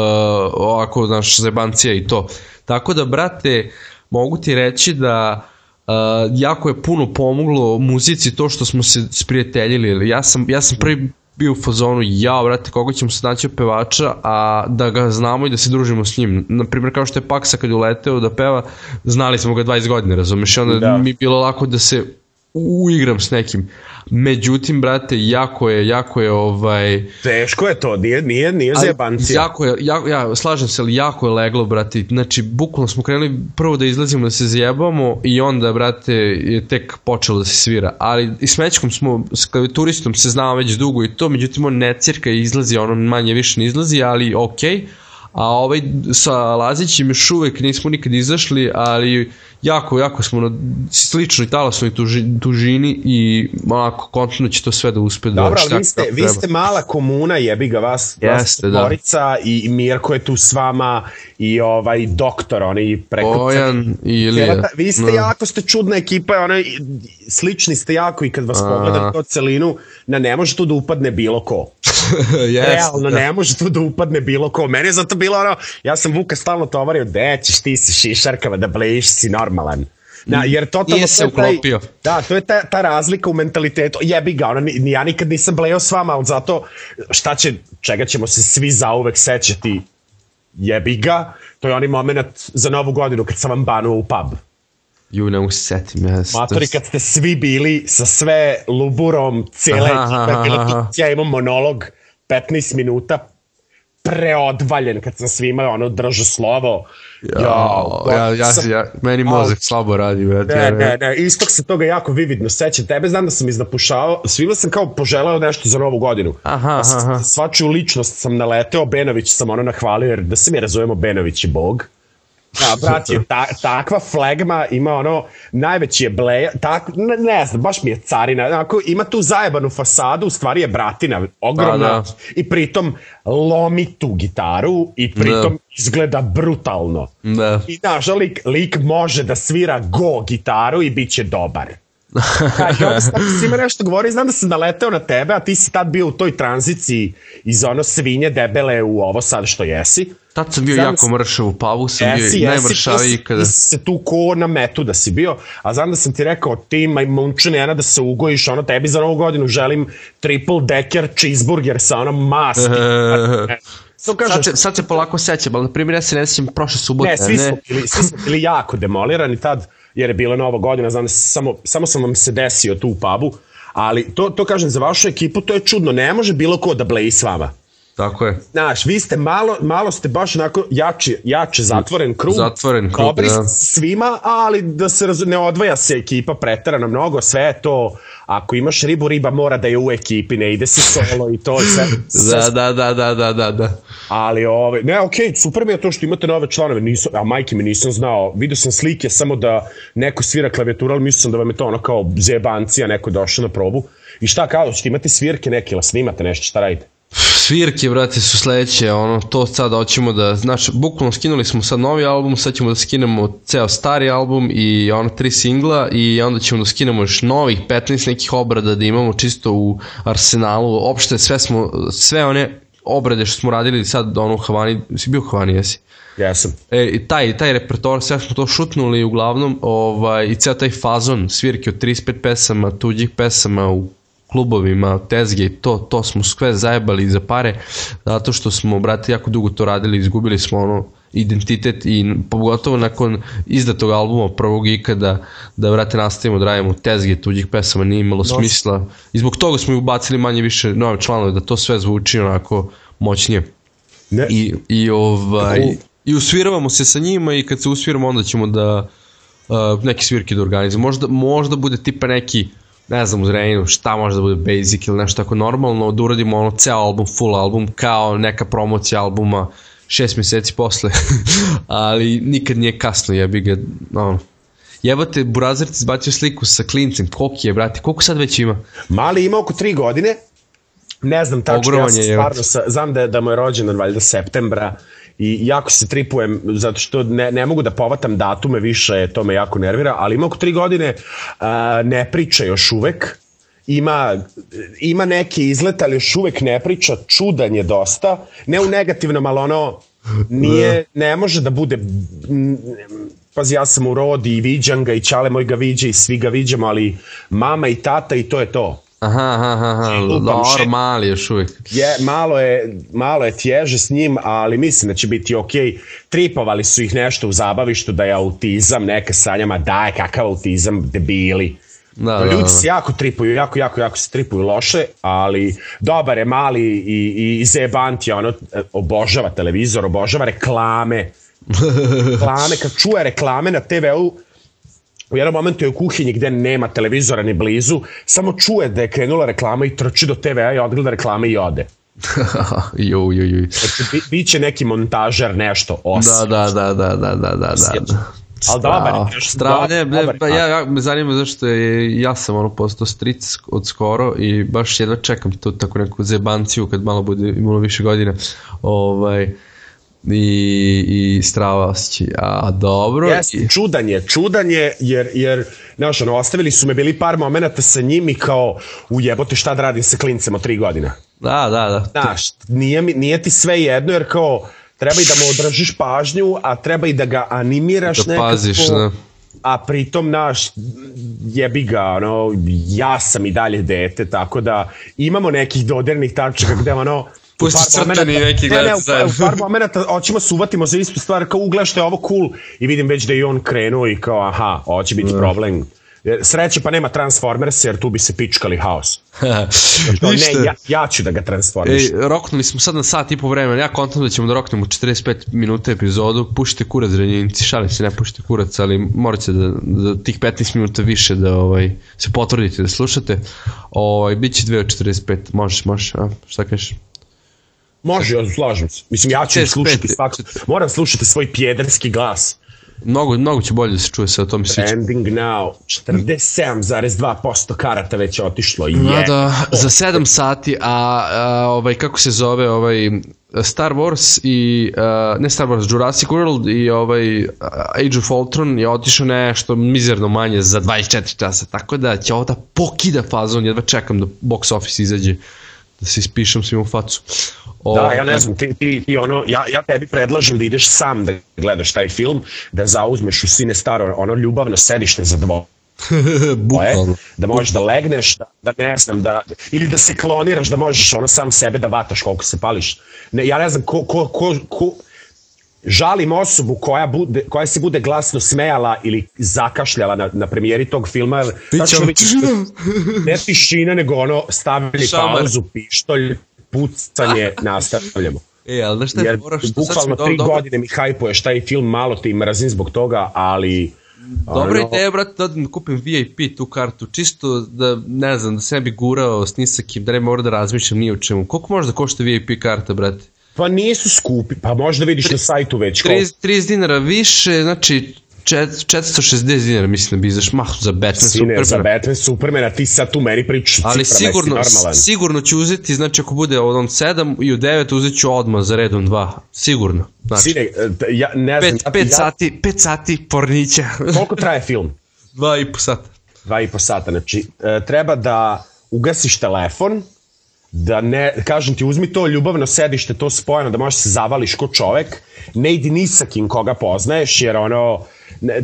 ovako, znaš, zajebancija i to. Tako da, brate, mogu ti reći da uh, jako je puno pomoglo muzici to što smo se sprijateljili. Ja sam, ja sam prvi bio u fazonu, ja, brate, koga ćemo se naći od pevača, a da ga znamo i da se družimo s njim. Naprimjer, kao što je Paksa kad je uleteo da peva, znali smo ga 20 godina, razumeš? I onda Da. mi je bilo lako da se uigram s nekim. Međutim, brate, jako je, jako je ovaj... Teško je to, nije, nije, nije zebancija. Jako je, jako, ja slažem se, ali jako je leglo, brate. Znači, bukvalno smo krenuli prvo da izlazimo da se zajebamo i onda, brate, je tek počelo da se svira. Ali i s Mećkom smo, s klavituristom se znao već dugo i to, međutim on ne cirka i izlazi, ono manje više ne izlazi, ali okej. Okay a ovaj sa Lazićem još uvek nismo nikad izašli, ali jako, jako smo na sličnoj talasnoj tuži, tužini i onako kontinuo će to sve da uspe da Dobro, ali vi ste, vi ste mala komuna, jebi ga vas, Jeste, vas da. i Mirko je tu s vama i ovaj doktor, oni preko... Bojan i Ilija. Vi ste no. Da. jako, ste čudna ekipa, onaj, slični ste jako i kad vas pogledam to celinu, na ne može tu da upadne bilo ko. yes, Realno, da. ne može tu da upadne bilo ko. Meni je zato bilo ono, ja sam Vuka stalno tovario, de ćeš ti se šišarkava da blejiš si normalan. Da, jer totalno Nije se uklopio. Taj, da, to je ta, ta razlika u mentalitetu. Jebi ga, ni, ja nikad nisam blejao s vama, ali zato šta će, čega ćemo se svi zauvek sećati jebi ga, to je onaj moment za novu godinu kad sam vam banuo u pub. Ju, ne mogu se setim. Ja, Matori, kad ste svi bili sa sve luburom, cijele ekipa, ja imam monolog 15 minuta, preodvaljen kad sam svima ono držao slovo. Ja, ja, ja, sam, ja, meni mozak slabo radi. Ne, ne, ne, ne, istok se toga jako vividno seća. Tebe znam da sam iznapušao, svima sam kao poželeo nešto za novu godinu. Aha, aha. Svačiju ličnost sam naleteo, Benović sam ono nahvalio, jer da se mi razumemo, Benović je bog. Da, brat je ta, takva flegma, ima ono, najveći je bleja, tak, ne, ne znam, baš mi je carina, onako, ima tu zajebanu fasadu, u stvari je bratina, ogromna, da, da. i pritom lomi tu gitaru i pritom da. izgleda brutalno. Da. I znaš, lik, lik može da svira go gitaru i bit će dobar. I onda sam svima nešto govori, znam da sam naleteo na tebe, a ti si tad bio u toj tranziciji iz ono svinje debele u ovo sad što jesi. Tad sam bio znam jako mršav u pavu, sam jesi, bio najmršaviji ikada. Ti se tu ko na metu da si bio, a znam da sam ti rekao, ti majmunčine, jedna da se ugojiš, ono, tebi za novu godinu želim triple decker cheeseburger sa onom maski. To kažem, sad, se, sad se polako sećam, ali na primjer ja se ne sećam prošle subote. Ne, svi, ne? Smo bili, svi smo bili jako demolirani tad, jer je bila nova godina, znam da samo, samo sam vam se desio tu u pubu, ali to, to kažem za vašu ekipu, to je čudno, ne može bilo ko da bleji s vama. Tako je. Znaš, vi ste malo, malo ste baš onako jači, jače zatvoren krug. Zatvoren krug, Dobri da. svima, ali da se raz, ne odvaja se ekipa preterano mnogo, sve je to, ako imaš ribu, riba mora da je u ekipi, ne ide se solo i to sve. da, da, da, da, da, da, da. Ali, ove, ne, okej, okay, super mi je to što imate nove članove, nisam, a majke mi nisam znao, vidio sam slike samo da neko svira klavijatura, ali mislio sam da vam je to ono kao zebancija, neko došao na probu. I šta kao, ćete imati svirke neke, ili snimate nešto, šta radite? Svirke, brate, su sledeće, ono, to sad hoćemo da, znači, bukvalno skinuli smo sad novi album, sad ćemo da skinemo ceo stari album i ono, tri singla i onda ćemo da skinemo još novih 15 nekih obrada da imamo čisto u arsenalu, opšte sve smo, sve one obrade što smo radili sad ono u Havani, si bio u Havani, jesi? Jesam. E, i taj, taj repertoar, sve smo to šutnuli uglavnom, ovaj, i ceo taj fazon svirke od 35 pesama, tuđih pesama u klubovima, tezge to, to smo sve zajebali za pare, zato što smo, brate, jako dugo to radili, izgubili smo ono identitet i pogotovo nakon izdatog albuma prvog ikada da vrate nastavimo da radimo tezge tuđih pesama nije imalo Nos. smisla i zbog toga smo i ubacili manje više nove članove da to sve zvuči onako moćnije ne. i, i ovaj i usviravamo se sa njima i kad se usviramo onda ćemo da uh, neke svirke da organizujemo možda, možda bude tipa neki ne znam, u Zrenjinu, šta može da bude basic ili nešto tako normalno, da uradimo ono ceo album, full album, kao neka promocija albuma šest meseci posle, ali nikad nije kasno, jebi ga, ono, Jebate, Burazir ti izbacio sliku sa klincem, koliko je, brate, koliko sad već ima? Mali ima oko 3 godine, ne znam tačno, ja sam stvarno, sa, znam da, je, da mu je rođendan valjda septembra, i jako se tripujem zato što ne, ne mogu da povatam datume više, to me jako nervira, ali ima oko tri godine a, ne priča još uvek, ima, ima neki izlet, ali još uvek ne priča, čudan je dosta, ne u negativnom, ali ono, nije, ne može da bude pazi ja sam u rodi i viđam ga i čale moj ga viđa i svi ga viđamo, ali mama i tata i to je to. Aha, aha, aha, dobro, mali još uvijek. Je, malo je, malo je tježe s njim, ali mislim da će biti ok. Tripovali su ih nešto u zabavištu da je autizam, neka sa njama daje kakav autizam, debili. Da, da, Ljudi da. se jako tripuju, jako, jako, jako se tripuju loše, ali dobar je mali i, i, i zebant je, ono, obožava televizor, obožava reklame. reklame, kad čuje reklame na TV-u, u jednom momentu je u kuhinji gde nema televizora ni blizu, samo čuje da je krenula reklama i trči do TV-a i odgleda reklame i ode. ju, ju, ju. Znači, bi, biće neki montažer nešto osim. Da, da, da, da, da, da, da. da. Ali dobar je. Strava, ne, ne, pa ja, ja me zanima zašto je, ja sam ono postao stric od skoro i baš jedva čekam tu tako neku zebanciju kad malo bude imalo više godina. Ovaj, uh, i, i strava osjećaj. A dobro. Jeste, i, čudan je, čudan je, jer, jer znaš, ono, ostavili su me bili par momenta sa njim i kao, ujebote šta da radim sa klincem od tri godina. da, da, da. Znaš, nije, nije ti sve jedno, jer kao, treba i da mu održiš pažnju, a treba i da ga animiraš Da nekako. paziš, da. A pritom, naš, jebi ga, ono, ja sam i dalje dete, tako da imamo nekih dodirnih tačaka gde, ono, Pusti crtani neki ne, ne, gledati u, zajedno. u par momenta hoćemo se uvatimo za istu stvar, kao je ovo cool i vidim već da je i on krenuo i kao, aha, ovo će biti problem. Jer Sreće pa nema Transformers jer tu bi se pičkali haos. To, ne, ja, ja ću da ga transformišem. Ej, roknuli smo sad na sat i po vremena, ja kontam da ćemo da roknemo 45 minuta epizodu, pušite kurac zrenjenici, šalim se, ne pušite kurac, ali morate da, da tih 15 minuta više da ovaj, se potvrdite da slušate. Ovaj, Biće 2 od 45, možeš, možeš, a, šta kažeš? Može, ja slažem se. Mislim, ja ću 45. slušati svako. Moram slušati svoj pjederski glas. Mnogo, mnogo će bolje da se čuje sa to mi se sviđa. Ending now. 47,2% karata već je otišlo. Je. Da, da, za 7 sati, a, a ovaj, kako se zove, ovaj, Star Wars i, a, ne Star Wars, Jurassic World i ovaj Age of Ultron je otišao nešto mizerno manje za 24 časa, tako da će ovo da pokida fazon, jedva čekam da box office izađe, da se ispišem svim u facu. O, Da, ja ne znam, ti, ti, ti ono, ja, ja tebi predlažem da ideš sam da gledaš taj film, da zauzmeš u sine staro ono ljubavno sedište za dvoje, Bukvalno. da možeš da legneš, da, da ne znam, da, ili da se kloniraš, da možeš ono sam sebe da vataš koliko se pališ. Ne, ja ne znam ko, ko, ko, ko žalim osobu koja, bude, koja se bude glasno smejala ili zakašljala na, na premijeri tog filma, ono- vidiš ne tišina, nego ono stavili Šamar. pauzu, pištolj, pucanje, nastavljamo. E, ali znaš šta, Jer moraš, sad bukvalno tri dobro- godine mi hajpuješ taj film, malo te i mrazim zbog toga, ali... Dobra ono, ideja, brate, da da kupim VIP tu kartu, čisto da, ne znam, da se ne bi gurao s nisakim, da ne mora da razmišljam ni o čemu. Koliko može da košta VIP karta, brate? Pa nisu skupi, pa možda vidiš na sajtu već. koliko. 30, 30 dinara više, znači čet- 460 dinara mislim da bi izaš mah za Batman Sine, za super. Batman Supermana, ti sad tu meni pričaš Ali sigurno, normalan. sigurno ću uzeti, znači ako bude od on 7 i u 9 uzet ću odmah za redom 2. Sigurno. Znači, Sine, e, ja ne znam, 5, ja, 5 ja, sati, 5 sati pornića. koliko traje film? 2 i po sata. Dva i po sata, znači e, treba da ugasiš telefon, da ne, kažem ti, uzmi to ljubavno sedište, to spojeno, da možeš se zavališ ko čovek, ne idi ni sa kim koga poznaješ, jer ono,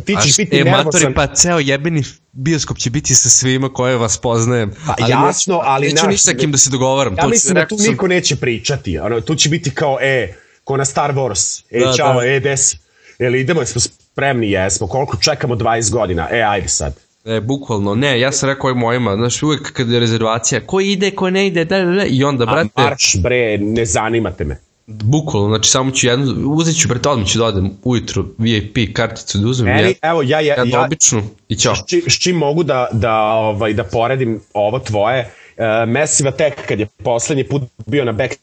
ti ćeš biti e, nervozan. matori, pa ceo jebeni bioskop će biti sa svima koje vas poznajem. Pa ali jasno, neću, ali Neću naš- ni sa kim da se dogovaram. Ja to mislim da tu sam- niko neće pričati. Ono, tu će biti kao, e, ko na Star Wars. E, Da, čao, da. e, desi. Jel idemo, jesmo spremni, jesmo. Koliko čekamo 20 godina? E, ajde sad. E, bukvalno, ne, ja sam rekao ovim mojima, znaš, uvek kad je rezervacija, ko ide, ko ne ide, da, da, da, i onda, A brate, marš, bre, ne zanimate me. Bukvalno, znači samo ću jednu, uzet ću, brate, odmah ću da odem ujutru VIP karticu da uzmem, Meni, ja, evo, ja, ja, jednu ja, običnu i ćao. s, čim, s čim mogu da, da, ovaj, da poredim ovo tvoje, uh, Massive Attack kad je poslednji put bio na Back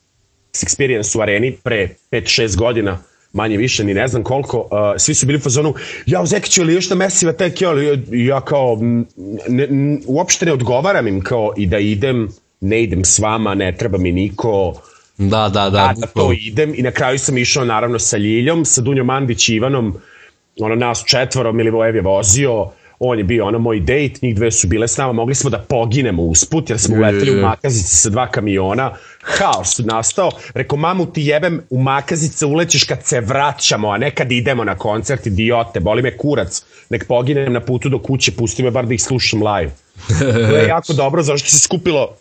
Experience u areni pre 5-6 godina, manje više, ni ne znam koliko, uh, svi su bili u fazonu, ja, Zekiću, ili još na Massive Attack, ja, ja kao, ne, n, uopšte ne odgovaram im kao i da idem, ne idem s vama, ne treba mi niko, Da, da, da, da, da to idem i na kraju sam išao naravno sa Ljiljom, sa Dunjom Mandić i Ivanom, ono nas četvoro, Milivojev je vozio, on je bio ono moj dejt, njih dve su bile s nama, mogli smo da poginemo usput jer smo uleteli u Makazici sa dva kamiona, haos nastao, rekao mamu ti jebem u Makazice ulećeš kad se vraćamo, a ne kad idemo na koncert, idiote, boli me kurac, nek poginem na putu do kuće, pusti me bar da ih slušam live. To je jako dobro, zašto se skupilo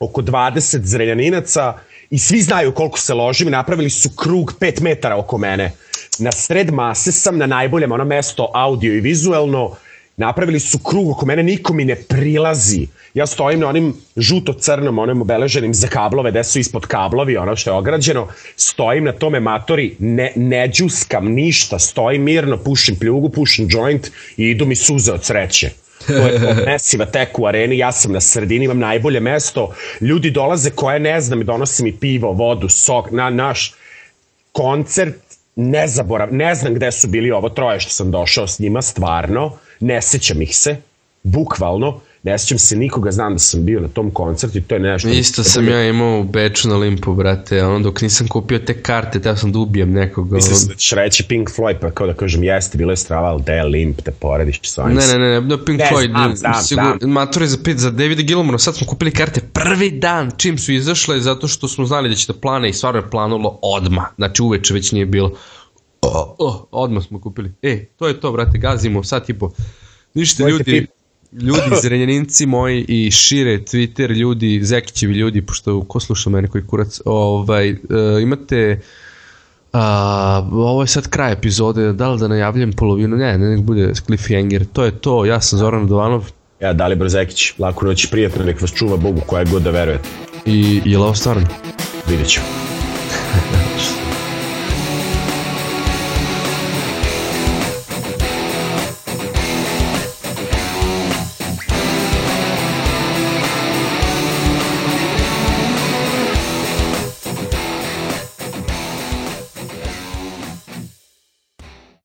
oko 20 zrenjaninaca i svi znaju koliko se ložim i napravili su krug 5 metara oko mene. Na sred mase sam na najboljem ono mesto audio i vizuelno Napravili su krug oko mene, niko mi ne prilazi. Ja stojim na onim žuto-crnom, onim obeleženim za kablove, gde su ispod kablovi, ono što je ograđeno. Stojim na tome matori, ne, ne džuskam ništa, stojim mirno, pušim pljugu, pušim joint i idu mi suze od sreće. To je to mesiva tek u areni, ja sam na sredini, imam najbolje mesto, ljudi dolaze koje ne znam i donose mi pivo, vodu, sok, na naš koncert ne zaborav, ne znam gde su bili ovo troje što sam došao s njima, stvarno, ne sećam ih se, bukvalno, ne sećam se nikoga, znam da sam bio na tom koncertu i to je nešto... Isto sam ja imao u Beču na Limpu, brate, ono dok nisam kupio te karte, teo sam da ubijem nekog. Mislim da ćeš reći Pink Floyd, pa kao da kažem, jeste, bilo je strava, ali da je Limp, te porediš sa Ne, ne, ne, ne, no Pink ne, Floyd, znam, znam, sigur, znam. mature za pet, za Davida Gilmora, sad smo kupili karte prvi dan, čim su izašle, zato što smo znali da će da plane i stvarno je planulo odma, znači uveče već nije bilo. Oh, oh, odmah smo kupili. E, to je to, brate, gazimo, sad tipo, ništa ljudi, ljudi iz Renjaninci moji i šire Twitter ljudi, Zekićevi ljudi, pošto ko sluša mene koji kurac, ovaj, uh, imate a, ovo je sad kraj epizode, da li da najavljam polovinu, ne, ne nek bude cliffhanger, to je to, ja sam Zoran Dovanov. Ja, Dalibor Zekić, laku noć, prijatno, nek vas čuva Bogu koja god da verujete. I je li ovo stvarno? Vidjet ću.